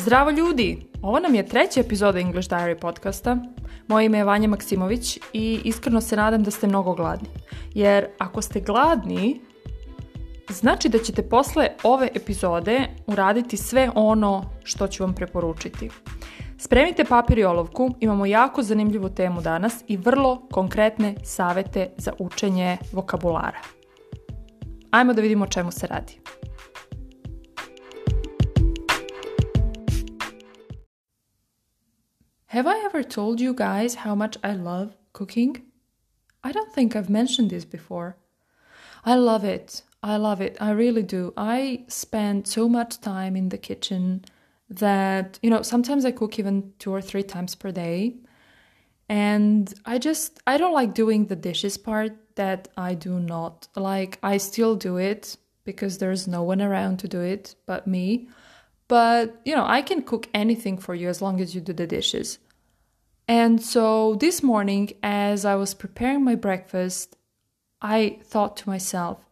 Zdravo ljudi! Ovo nam je treća epizoda English Diary podcasta. Moje ime je Vanja Maksimović i iskreno se nadam da ste mnogo gladni. Jer ako ste gladni, znači da ćete posle ove epizode uraditi sve ono što ću vam preporučiti. Spremite papir i olovku, imamo jako zanimljivu temu danas i vrlo konkretne savete za učenje vokabulara. Ajmo da vidimo o čemu se radi. Have I ever told you guys how much I love cooking? I don't think I've mentioned this before. I love it. I love it. I really do. I spend so much time in the kitchen that, you know, sometimes I cook even two or three times per day. And I just, I don't like doing the dishes part that I do not like. I still do it because there's no one around to do it but me but you know, I can cook anything for you as long as you do the dishes. And so this morning, as I was preparing my breakfast, I thought to myself,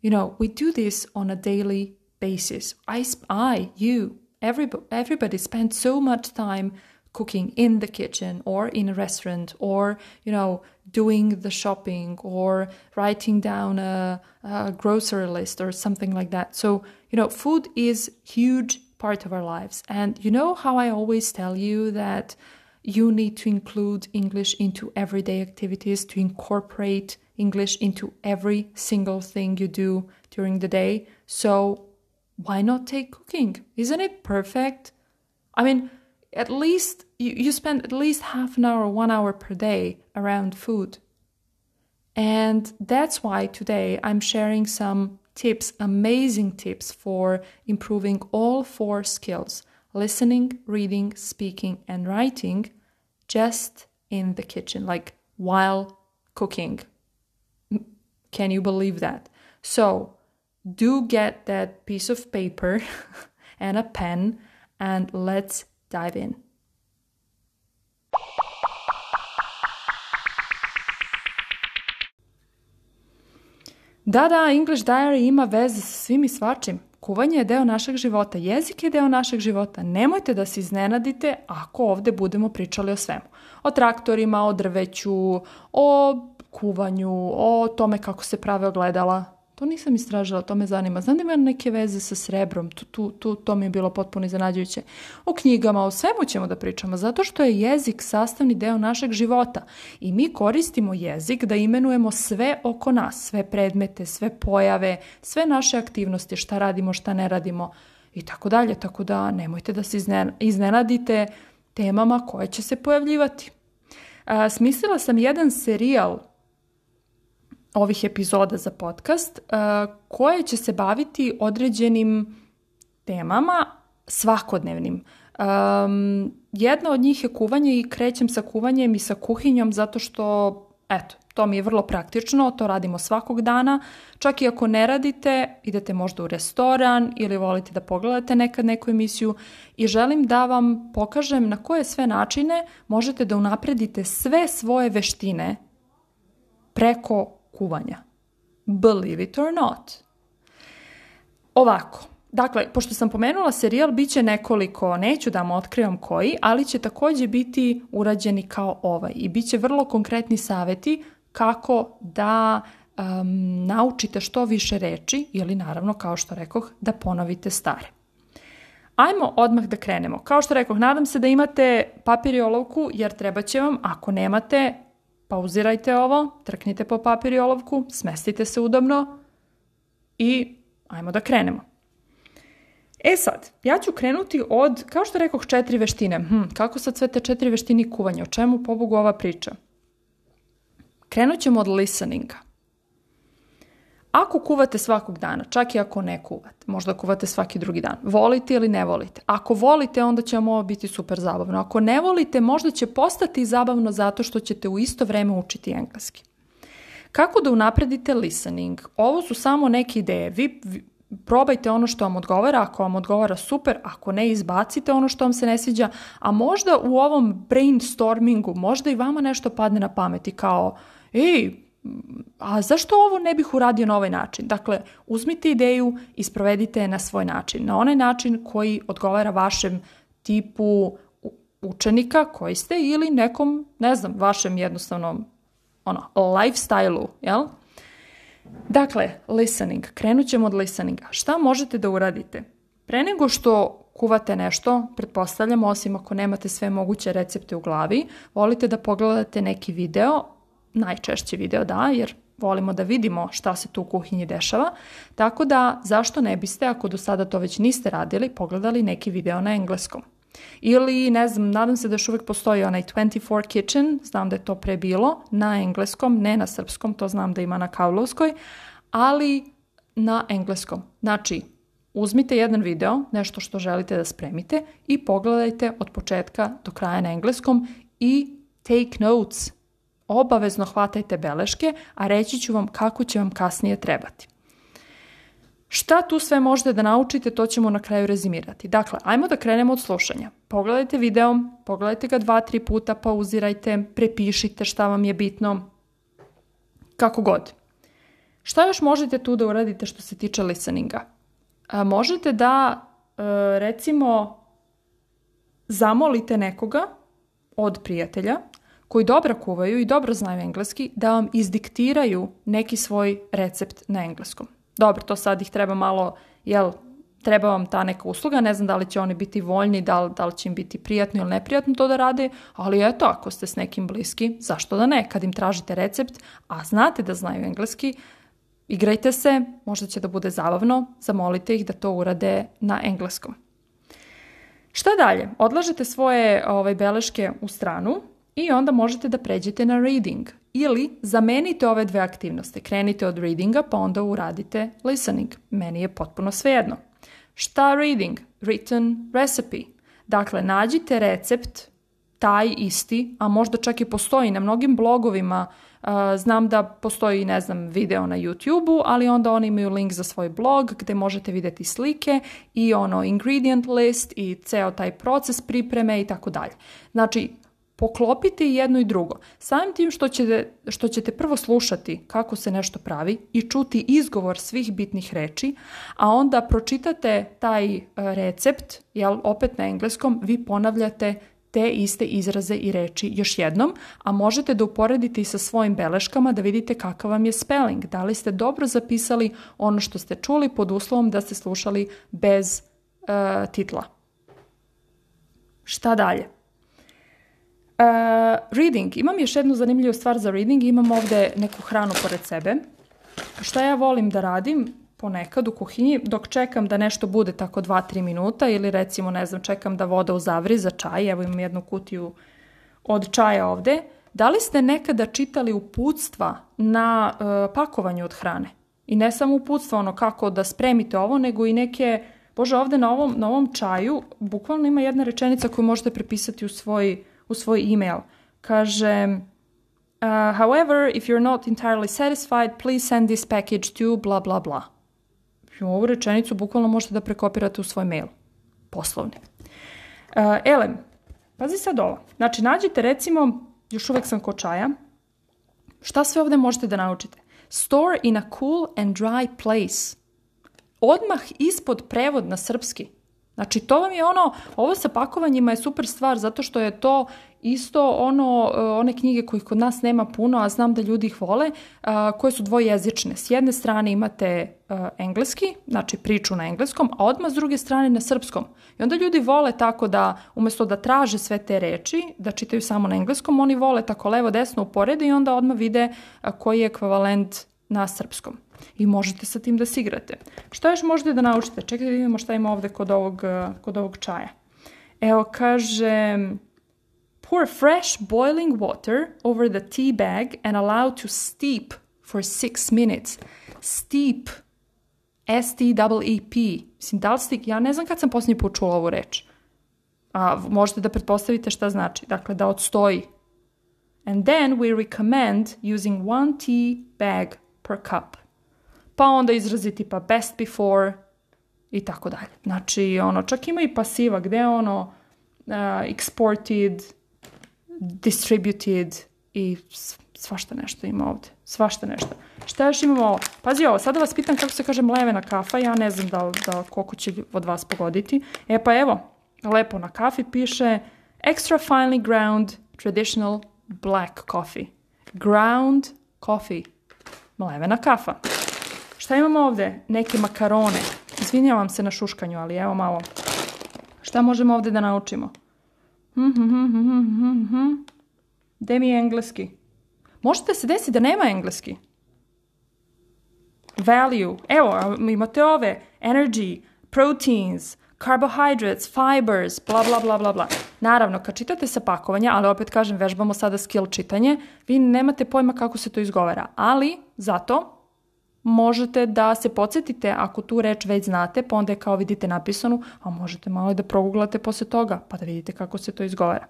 you know, we do this on a daily basis. I, I you, everybody, everybody spends so much time cooking in the kitchen or in a restaurant or, you know, doing the shopping or writing down a, a grocery list or something like that. So, you know, food is huge part of our lives. And you know how I always tell you that you need to include English into everyday activities, to incorporate English into every single thing you do during the day. So why not take cooking? Isn't it perfect? I mean, at least you, you spend at least half an hour, one hour per day around food. And that's why today I'm sharing some tips, amazing tips for improving all four skills listening, reading, speaking, and writing just in the kitchen, like while cooking. Can you believe that? So, do get that piece of paper and a pen and let's dive in. Da, da, English Diary ima veze sa svim i svačim. Kuvanje je deo našeg života, jezik je deo našeg života. Nemojte da se iznenadite ako ovde budemo pričali o svemu. O traktorima, o drveću, o kuvanju, o tome kako se prave ogledala. To nisam istražila, to me zanima. Znam da neke veze sa srebrom, tu, tu, to mi je bilo potpuno iznenađujuće. O knjigama, o svemu ćemo da pričamo, zato što je jezik sastavni deo našeg života i mi koristimo jezik da imenujemo sve oko nas, sve predmete, sve pojave, sve naše aktivnosti, šta radimo, šta ne radimo i tako dalje. Tako da nemojte da se iznenadite temama koje će se pojavljivati. smislila sam jedan serijal ovih epizoda za podcast e, koje će se baviti određenim temama svakodnevnim. jedna od njih je kuvanje i krećem sa kuvanjem i sa kuhinjom zato što, eto, to mi je vrlo praktično, to radimo svakog dana. Čak i ako ne radite, idete možda u restoran ili volite da pogledate nekad neku emisiju i želim da vam pokažem na koje sve načine možete da unapredite sve svoje veštine preko kuvanja. Believe it or not. Ovako, Dakle, pošto sam pomenula serijal, bit će nekoliko, neću da vam otkrivam koji, ali će također biti urađeni kao ovaj i bit će vrlo konkretni savjeti kako da naučite što više reći ili naravno, kao što rekoh, da ponovite stare. Ajmo odmah da krenemo. Kao što rekoh, nadam se da imate papir i olovku jer treba će vam, ako nemate, pauzirajte ovo, trknite po papir i olovku, smestite se udobno i ajmo da krenemo. E sad, ja ću krenuti od, kao što rekoh, četiri veštine. Hm, kako sad sve te četiri veštine kuvanja? O čemu pobogu ova priča? Krenut ćemo od listeninga. Ako kuvate svakog dana, čak i ako ne kuvate, možda kuvate svaki drugi dan, volite ili ne volite. Ako volite, onda će vam ovo biti super zabavno. Ako ne volite, možda će postati zabavno zato što ćete u isto vrijeme učiti engleski. Kako da unapredite listening? Ovo su samo neke ideje. Vi, probajte ono što vam odgovara, ako vam odgovara super, ako ne izbacite ono što vam se ne sviđa, a možda u ovom brainstormingu, možda i vama nešto padne na pameti kao, ej, a zašto ovo ne bih uradio na ovaj način? Dakle, uzmite ideju i sprovedite je na svoj način, na onaj način koji odgovara vašem tipu učenika koji ste ili nekom, ne znam, vašem jednostavnom ono, lifestyle-u, jel? Dakle, listening. Krenut ćemo od listeninga. Šta možete da uradite? Pre nego što kuvate nešto, pretpostavljam, osim ako nemate sve moguće recepte u glavi, volite da pogledate neki video najčešći video, da, jer volimo da vidimo šta se tu u kuhinji dešava, tako da zašto ne biste, ako do sada to već niste radili, pogledali neki video na engleskom. Ili, ne znam, nadam se da još uvijek postoji onaj 24 Kitchen, znam da je to pre bilo, na engleskom, ne na srpskom, to znam da ima na Kaulovskoj, ali na engleskom. Znači, uzmite jedan video, nešto što želite da spremite i pogledajte od početka do kraja na engleskom i take notes, obavezno hvatajte beleške, a reći ću vam kako će vam kasnije trebati. Šta tu sve možete da naučite, to ćemo na kraju rezimirati. Dakle, ajmo da krenemo od slušanja. Pogledajte video, pogledajte ga dva, tri puta, pauzirajte, prepišite šta vam je bitno, kako god. Šta još možete tu da uradite što se tiče listeninga? možete da, e, recimo, zamolite nekoga od prijatelja koji dobro kuvaju i dobro znaju engleski da vam izdiktiraju neki svoj recept na engleskom. Dobro, to sad ih treba malo, jel, treba vam ta neka usluga, ne znam da li će oni biti voljni, da li, da će im biti prijatno ili neprijatno to da rade, ali eto, ako ste s nekim bliski, zašto da ne? Kad im tražite recept, a znate da znaju engleski, igrajte se, možda će da bude zabavno, zamolite ih da to urade na engleskom. Šta dalje? Odlažete svoje ovaj, beleške u stranu, i onda možete da pređete na reading ili zamenite ove dve aktivnosti. Krenite od readinga pa onda uradite listening. Meni je potpuno svejedno. Šta reading? Written recipe. Dakle, nađite recept taj isti, a možda čak i postoji na mnogim blogovima. E, znam da postoji, ne znam, video na YouTube-u, ali onda oni imaju link za svoj blog gdje možete vidjeti slike i ono ingredient list i ceo taj proces pripreme i tako dalje. Znači, poklopiti jedno i drugo. Samim tim što ćete, što ćete prvo slušati kako se nešto pravi i čuti izgovor svih bitnih reči, a onda pročitate taj e, recept, jel, opet na engleskom, vi ponavljate te iste izraze i reči još jednom, a možete da uporedite i sa svojim beleškama da vidite kakav vam je spelling, da li ste dobro zapisali ono što ste čuli pod uslovom da ste slušali bez e, titla. Šta dalje? Uh, reading. Imam još jednu zanimljivu stvar za reading. Imam ovdje neku hranu pored sebe. šta ja volim da radim ponekad u kuhinji dok čekam da nešto bude tako 2-3 minuta ili recimo ne znam čekam da voda uzavri za čaj. Evo imam jednu kutiju od čaja ovdje. Da li ste nekada čitali uputstva na eh, pakovanju od hrane? I ne samo uputstva ono kako da spremite ovo, nego i neke... Bože, ovdje na ovom, na ovom čaju bukvalno ima jedna rečenica koju možete prepisati u svoj u svoj email. Kaže, uh, however, if you're not entirely satisfied, please send this package to bla bla bla. U ovu rečenicu bukvalno možete da prekopirate u svoj mail. Poslovni. Uh, elem, pazi sad ovo. Znači, nađite recimo, još uvek sam čaja. šta sve ovdje možete da naučite? Store in a cool and dry place. Odmah ispod prevod na srpski Znači, to vam je ono, ovo sa pakovanjima je super stvar zato što je to isto ono, eh, one knjige kojih kod nas nema puno, a znam da ljudi ih vole, eh, koje su dvojezične. S jedne strane imate eh, engleski, znači priču na engleskom, a odmah s druge strane na srpskom. I onda ljudi vole tako da, umjesto da traže sve te reči, da čitaju samo na engleskom, oni vole tako levo-desno uporede i onda odmah vide koji je ekvivalent na srpskom i možete sa tim da sigrate. Što Šta još možete da naučite? Čekajte da vidimo šta ima ovde kod ovog, eh, kod ovog čaja. Evo, kaže... Pour fresh boiling water over the tea bag and allow to steep for six minutes. Steep. S-T-E-E-P. Mislim, ja ne znam kad sam posljednji put čula ovu reč. A, možete da pretpostavite šta znači. Dakle, da odstoji. And then we recommend using one tea bag per cup pa onda izraziti pa best before i tako dalje. Znači, ono, čak ima i pasiva gde ono uh, exported, distributed i svašta nešto ima ovdje. Svašta nešto. Šta još imamo? Pazi ovo, sada vas pitam kako se kaže mlevena kafa, ja ne znam da, da koliko će od vas pogoditi. E pa evo, lepo na kafi piše extra finely ground traditional black coffee. Ground coffee. Mlevena kafa. Šta imamo ovdje? Neke makarone. Izvinjavam se na šuškanju, ali evo malo. Šta možemo ovdje da naučimo? Hm, hm, hm, Gde mi je engleski? Možete se desiti da nema engleski. Value. Evo, imate ove. Energy, proteins, carbohydrates, fibers, bla, bla, bla, bla, bla. Naravno, kad čitate sa pakovanja, ali opet kažem, vežbamo sada skill čitanje, vi nemate pojma kako se to izgovara. Ali, zato, možete da se podsjetite ako tu reč već znate, pa onda je kao vidite napisanu, a možete malo da proguglate posle toga, pa da vidite kako se to izgovara.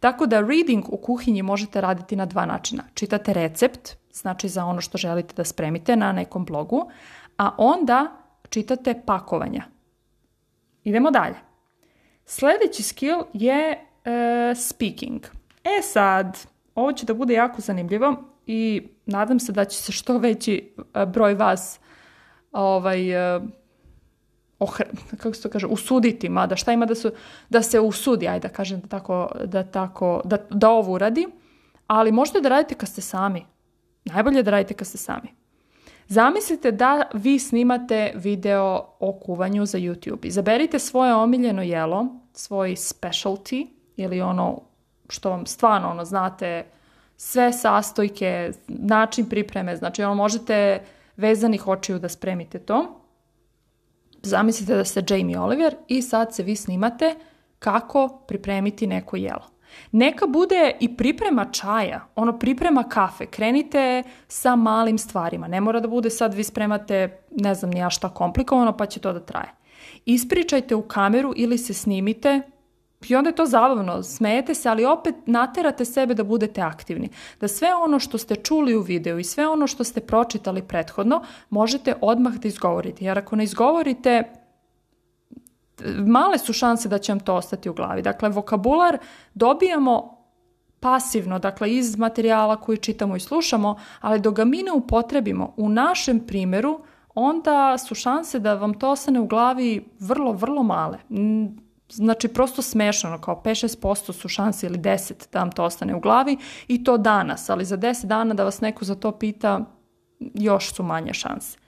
Tako da reading u kuhinji možete raditi na dva načina. Čitate recept, znači za ono što želite da spremite na nekom blogu, a onda čitate pakovanja. Idemo dalje. Sljedeći skill je e, speaking. E sad, ovo će da bude jako zanimljivo i nadam se da će se što veći e, broj vas ovaj, e, ohr, kako se to kaže, usuditi, mada šta ima da, da se usudi, ajde da kažem da tako, da, tako, da, da ovo uradi, ali možete da radite kad ste sami. Najbolje da radite kad ste sami. Zamislite da vi snimate video o kuvanju za YouTube. Izaberite svoje omiljeno jelo, svoj specialty ili ono što vam stvarno ono znate sve sastojke, način pripreme, znači ono možete vezanih očiju da spremite to. Zamislite da ste Jamie Oliver i sad se vi snimate kako pripremiti neko jelo. Neka bude i priprema čaja, ono priprema kafe, krenite sa malim stvarima, ne mora da bude sad vi spremate ne znam ni ja šta komplikovano pa će to da traje. Ispričajte u kameru ili se snimite i onda je to zabavno, smijete se, ali opet naterate sebe da budete aktivni. Da sve ono što ste čuli u videu i sve ono što ste pročitali prethodno možete odmah da izgovorite. Jer ako ne izgovorite, male su šanse da će vam to ostati u glavi. Dakle, vokabular dobijamo pasivno, dakle iz materijala koji čitamo i slušamo, ali dok ga mi ne upotrebimo u našem primjeru, onda su šanse da vam to ostane u glavi vrlo, vrlo male znači prosto smešano, kao 5-6% su šanse ili 10 da vam to ostane u glavi i to danas, ali za 10 dana da vas neko za to pita, još su manje šanse.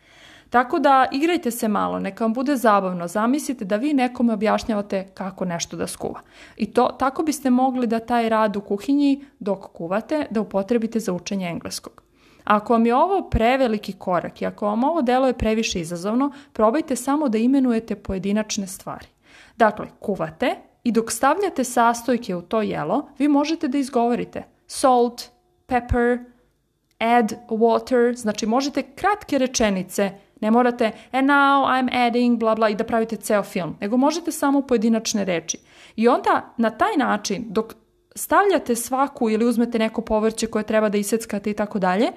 Tako da igrajte se malo, neka vam bude zabavno. Zamislite da vi nekome objašnjavate kako nešto da skuva. I to tako biste mogli da taj rad u kuhinji dok kuvate da upotrebite za učenje engleskog. Ako vam je ovo preveliki korak i ako vam ovo delo je previše izazovno, probajte samo da imenujete pojedinačne stvari. Dakle, kuvate i dok stavljate sastojke u to jelo, vi možete da izgovorite salt, pepper, add water, znači možete kratke rečenice, ne morate and now I'm adding, bla bla i da pravite ceo film, nego možete samo pojedinačne reči. I onda na taj način, dok stavljate svaku ili uzmete neko povrće koje treba da iseckate i tako dalje,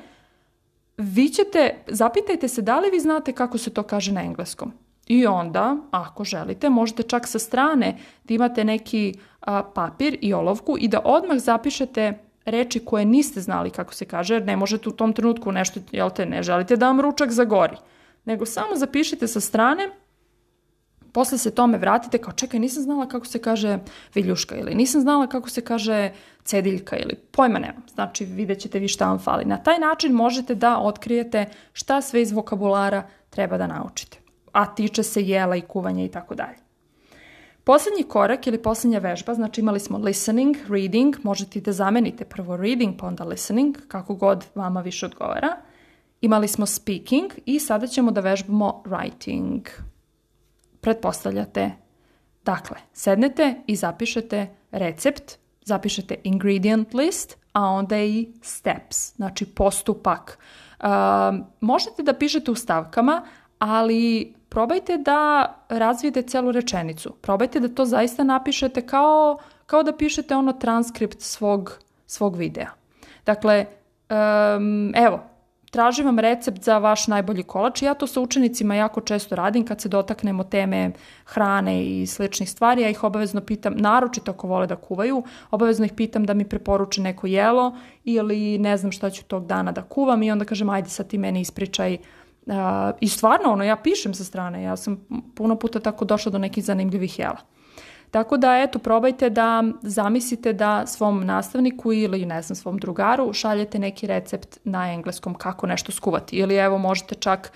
vi ćete, zapitajte se da li vi znate kako se to kaže na engleskom. I onda, ako želite, možete čak sa strane da imate neki papir i olovku i da odmah zapišete reči koje niste znali kako se kaže, jer ne možete u tom trenutku nešto, jel te, ne želite da vam ručak zagori. Nego samo zapišite sa strane, posle se tome vratite kao čekaj, nisam znala kako se kaže viljuška ili nisam znala kako se kaže cediljka ili pojma nemam. Znači vidjet ćete vi šta vam fali. Na taj način možete da otkrijete šta sve iz vokabulara treba da naučite a tiče se jela i kuvanja i tako dalje. Posljednji korak ili posljednja vežba, znači imali smo listening, reading, možete da zamenite prvo reading pa onda listening, kako god vama više odgovara. Imali smo speaking i sada ćemo da vežbamo writing. Pretpostavljate. Dakle, sednete i zapišete recept, zapišete ingredient list, a onda i steps, znači postupak. Ehm, možete da pišete u stavkama, ali probajte da razvijete celu rečenicu. Probajte da to zaista napišete kao, kao da pišete ono transkript svog, svog videa. Dakle, evo, tražim vam recept za vaš najbolji kolač. Ja to sa učenicima jako često radim kad se dotaknemo teme hrane i sličnih stvari. Ja ih obavezno pitam, naročito ako vole da kuvaju, obavezno ih pitam da mi preporuče neko jelo ili ne znam šta ću tog dana da kuvam i onda kažem ajde sad ti meni ispričaj i stvarno, ono, ja pišem sa strane, ja sam puno puta tako došla do nekih zanimljivih jela. Tako da, eto, probajte da zamislite da svom nastavniku ili, ne znam, svom drugaru šaljete neki recept na engleskom kako nešto skuvati. Ili evo, možete čak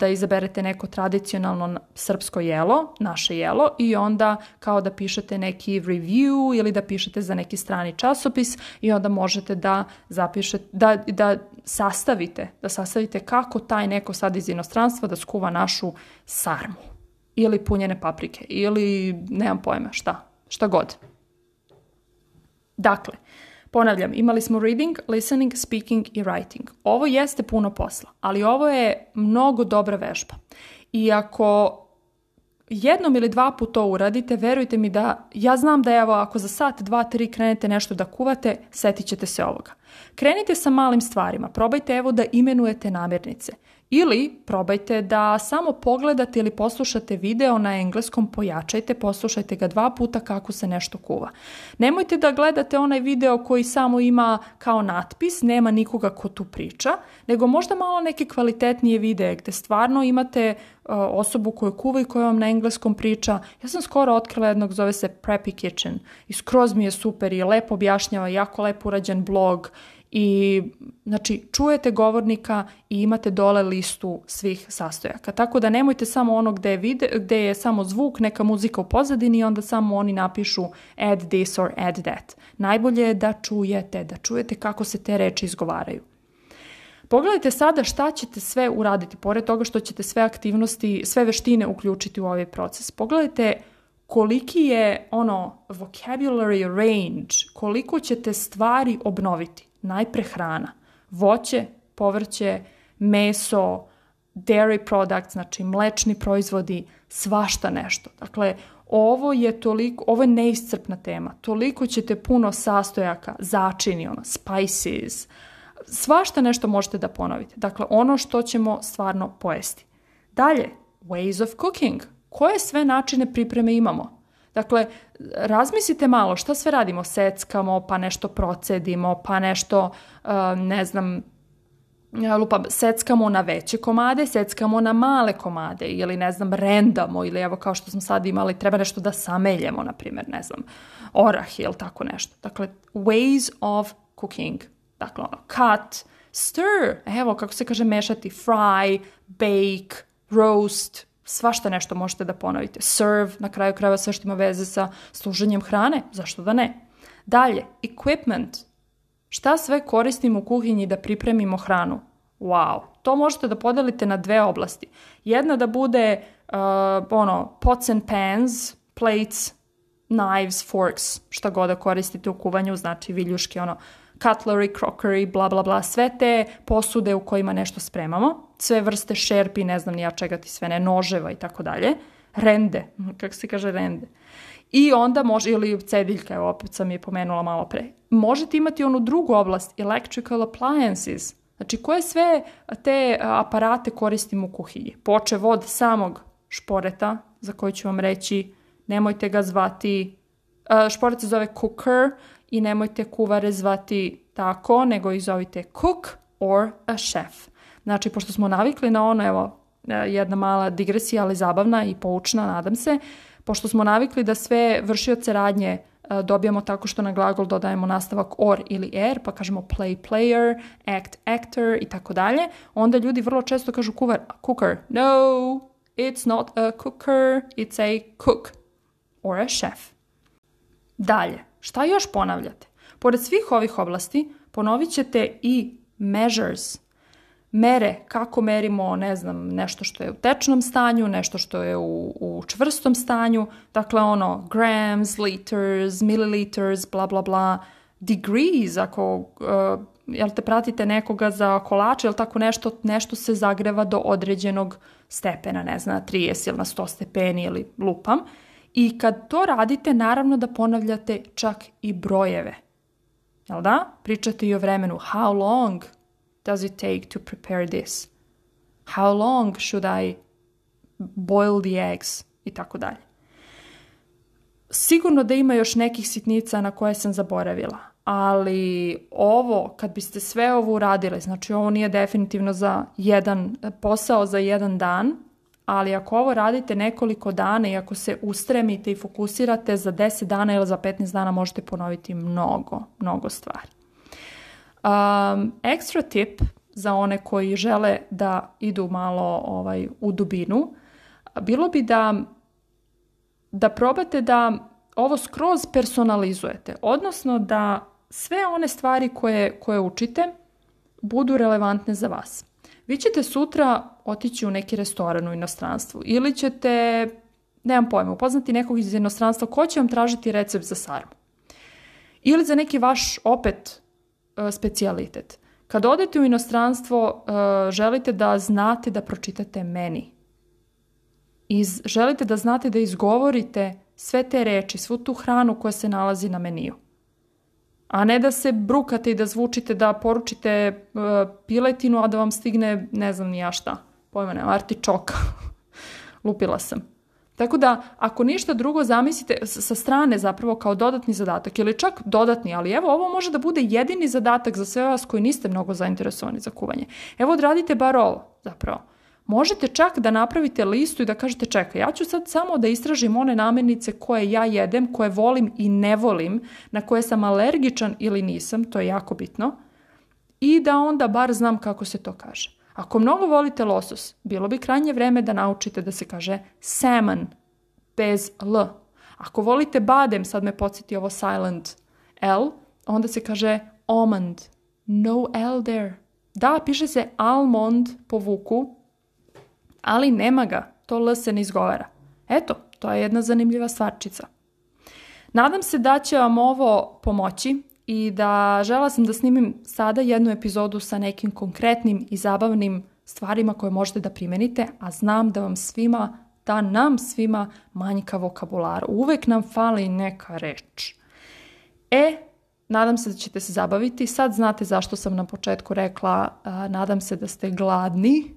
da izaberete neko tradicionalno srpsko jelo, naše jelo, i onda kao da pišete neki review ili da pišete za neki strani časopis i onda možete da zapišete, da, da sastavite, da sastavite kako taj neko sad iz inostranstva da skuva našu sarmu ili punjene paprike ili nemam pojma šta, šta god. Dakle, ponavljam, imali smo reading, listening, speaking i writing. Ovo jeste puno posla, ali ovo je mnogo dobra vežba. I ako jednom ili dva put to uradite, verujte mi da, ja znam da evo ako za sat, dva, tri krenete nešto da kuvate, setit ćete se ovoga. Krenite sa malim stvarima, probajte evo da imenujete namirnice. Ili probajte da samo pogledate ili poslušate video na engleskom, pojačajte, poslušajte ga dva puta kako se nešto kuva. Nemojte da gledate onaj video koji samo ima kao natpis, nema nikoga ko tu priča, nego možda malo neke kvalitetnije videe gde stvarno imate e, osobu koju kuva i koja vam na engleskom priča. Ja sam skoro otkrila jednog, zove se Preppy Kitchen i skroz mi je super i lepo objašnjava, jako lepo urađen blog i znači čujete govornika i imate dole listu svih sastojaka. Tako da nemojte samo ono gdje je, vide, je samo zvuk, neka muzika u pozadini i onda samo oni napišu add this or add that. Najbolje je da čujete, da čujete kako se te reči izgovaraju. Pogledajte sada šta ćete sve uraditi, pored toga što ćete sve aktivnosti, sve veštine uključiti u ovaj proces. Pogledajte koliki je ono vocabulary range, koliko ćete stvari obnoviti najpre hrana. Voće, povrće, meso, dairy products, znači mlečni proizvodi, svašta nešto. Dakle, ovo je toliko, ovo je neiscrpna tema. Toliko ćete puno sastojaka, začini, ono, spices, svašta nešto možete da ponovite. Dakle, ono što ćemo stvarno pojesti. Dalje, ways of cooking. Koje sve načine pripreme imamo? Dakle, razmislite malo šta sve radimo, seckamo, pa nešto procedimo, pa nešto, e, ne znam, lupa, seckamo na veće komade, seckamo na male komade ili ne znam, rendamo ili evo kao što smo sad imali, treba nešto da sameljemo, na primjer, ne znam, orah ili tako nešto. Dakle, ways of cooking. Dakle, ono, cut, stir, evo kako se kaže mešati, fry, bake, roast, svašta nešto možete da ponovite. Serve, na kraju krajeva sve što ima veze sa služenjem hrane, zašto da ne? Dalje, equipment. Šta sve koristimo u kuhinji da pripremimo hranu? Wow, to možete da podelite na dve oblasti. Jedna da bude uh, ono, pots and pans, plates, knives, forks, šta god da koristite u kuvanju, znači viljuške, ono, cutlery, crockery, bla, bla, bla, sve te posude u kojima nešto spremamo, sve vrste šerpi, ne znam ni ja čega ti sve ne, noževa i tako dalje, rende, kako se kaže rende. I onda može, ili cediljka, evo opet sam je pomenula malo pre. Možete imati onu drugu oblast, electrical appliances, znači koje sve te aparate koristimo u kuhinji. Počev od samog šporeta, za koji ću vam reći nemojte ga zvati, e, šporac se zove cooker i nemojte kuvare zvati tako, nego ih zovite cook or a chef. Znači, pošto smo navikli na ono, evo, e, jedna mala digresija, ali zabavna i poučna, nadam se, pošto smo navikli da sve vršioce radnje e, dobijamo tako što na glagol dodajemo nastavak or ili er, pa kažemo play player, act actor i tako dalje, onda ljudi vrlo često kažu kuvar, cooker. No, it's not a cooker, it's a cook or a chef. Dalje, šta još ponavljate? Pored svih ovih oblasti, ponovit ćete i measures, mere, kako merimo, ne znam, nešto što je u tečnom stanju, nešto što je u, u čvrstom stanju, dakle ono grams, liters, milliliters, bla bla bla, degrees, ako eh, jel te pratite nekoga za kolače jel tako nešto, nešto se zagreva do određenog stepena, ne znam, 30 ili na 100 stepeni ili lupam. I kad to radite, naravno da ponavljate čak i brojeve. Jel da? Pričate i o vremenu. How long does it take to prepare this? How long should I boil the eggs? I tako dalje. Sigurno da ima još nekih sitnica na koje sam zaboravila, ali ovo, kad biste sve ovo uradili, znači ovo nije definitivno za jedan posao za jedan dan, ali ako ovo radite nekoliko dana i ako se ustremite i fokusirate za 10 dana ili za 15 dana možete ponoviti mnogo, mnogo stvari. Um, ekstra tip za one koji žele da idu malo ovaj, u dubinu, bilo bi da, da probate da ovo skroz personalizujete, odnosno da sve one stvari koje, koje učite budu relevantne za vas vi ćete sutra otići u neki restoran u inostranstvu ili ćete, nemam pojma, upoznati nekog iz inostranstva ko će vam tražiti recept za sarmu. Ili za neki vaš opet e, specijalitet. Kad odete u inostranstvo, e, želite da znate da pročitate meni. iz želite da znate da izgovorite sve te reči, svu tu hranu koja se nalazi na meniju a ne da se brukate i da zvučite da poručite e, piletinu, a da vam stigne ne znam ni ja šta, pojma nema, artičoka. Lupila sam. Tako da, ako ništa drugo zamislite sa strane zapravo kao dodatni zadatak ili čak dodatni, ali evo ovo može da bude jedini zadatak za sve vas koji niste mnogo zainteresovani za kuvanje. Evo odradite bar ovo zapravo. Možete čak da napravite listu i da kažete čekaj, ja ću sad samo da istražim one namirnice koje ja jedem, koje volim i ne volim, na koje sam alergičan ili nisam, to je jako bitno, i da onda bar znam kako se to kaže. Ako mnogo volite losos, bilo bi krajnje vreme da naučite da se kaže salmon bez l. Ako volite badem, sad me podsjeti ovo silent l, onda se kaže almond, no l there. Da, piše se almond po vuku, ali nema ga, to L se ne izgovara. Eto, to je jedna zanimljiva stvarčica. Nadam se da će vam ovo pomoći i da žela sam da snimim sada jednu epizodu sa nekim konkretnim i zabavnim stvarima koje možete da primenite, a znam da vam svima, da nam svima manjka vokabular. Uvek nam fali neka reč. E, nadam se da ćete se zabaviti. Sad znate zašto sam na početku rekla, nadam se da ste gladni,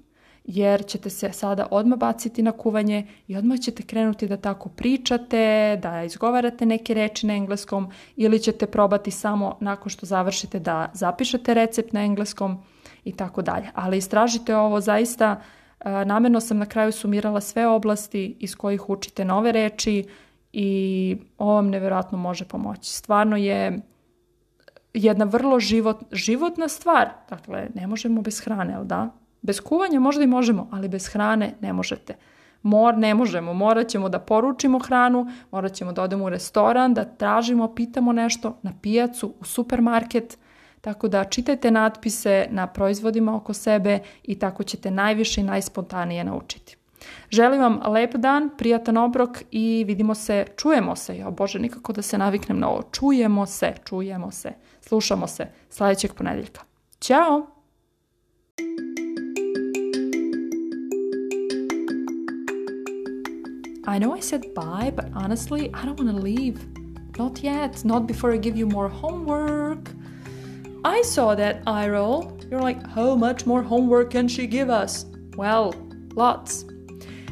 jer ćete se sada odmah baciti na kuvanje i odmah ćete krenuti da tako pričate, da izgovarate neke reči na engleskom ili ćete probati samo nakon što završite da zapišete recept na engleskom i tako dalje. Ali istražite ovo zaista, e, namjerno sam na kraju sumirala sve oblasti iz kojih učite nove reči i ovo vam nevjerojatno može pomoći. Stvarno je jedna vrlo život, životna stvar, dakle ne možemo bez hrane, jel da? Bez kuvanja možda i možemo, ali bez hrane ne možete. Mor ne možemo, morat ćemo da poručimo hranu, morat ćemo da odemo u restoran, da tražimo, pitamo nešto, na pijacu, u supermarket. Tako da čitajte natpise na proizvodima oko sebe i tako ćete najviše i najspontanije naučiti. Želim vam lep dan, prijatan obrok i vidimo se, čujemo se. Ja bože, nikako da se naviknem na ovo. Čujemo se, čujemo se, slušamo se sljedećeg ponedjeljka. Ćao! I know I said bye, but honestly, I don't want to leave. Not yet, not before I give you more homework. I saw that eye roll. You're like, how much more homework can she give us? Well, lots.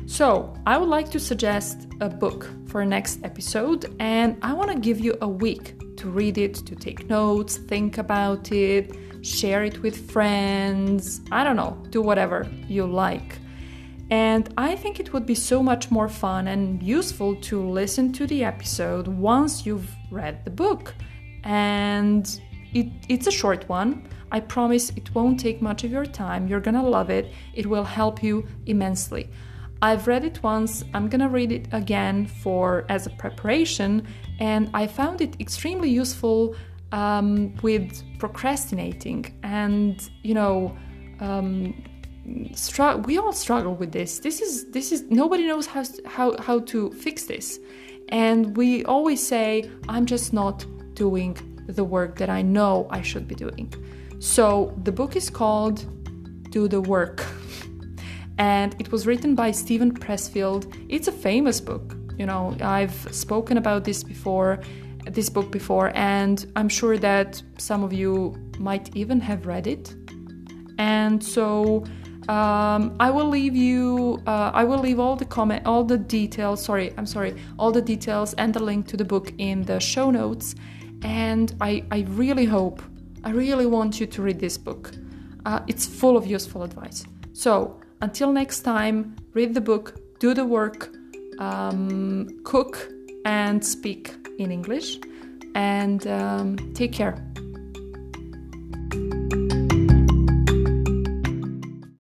So, I would like to suggest a book for next episode, and I want to give you a week to read it, to take notes, think about it, share it with friends. I don't know, do whatever you like. And I think it would be so much more fun and useful to listen to the episode once you've read the book. And it, it's a short one. I promise it won't take much of your time. You're gonna love it. It will help you immensely. I've read it once, I'm gonna read it again for as a preparation, and I found it extremely useful um, with procrastinating and you know um, struggle we all struggle with this this is this is nobody knows how how how to fix this and we always say i'm just not doing the work that i know i should be doing so the book is called do the work and it was written by stephen pressfield it's a famous book you know i've spoken about this before this book before and i'm sure that some of you might even have read it and so um, I will leave you. Uh, I will leave all the comment, all the details. Sorry, I'm sorry. All the details and the link to the book in the show notes. And I, I really hope, I really want you to read this book. Uh, it's full of useful advice. So until next time, read the book, do the work, um, cook, and speak in English. And um, take care.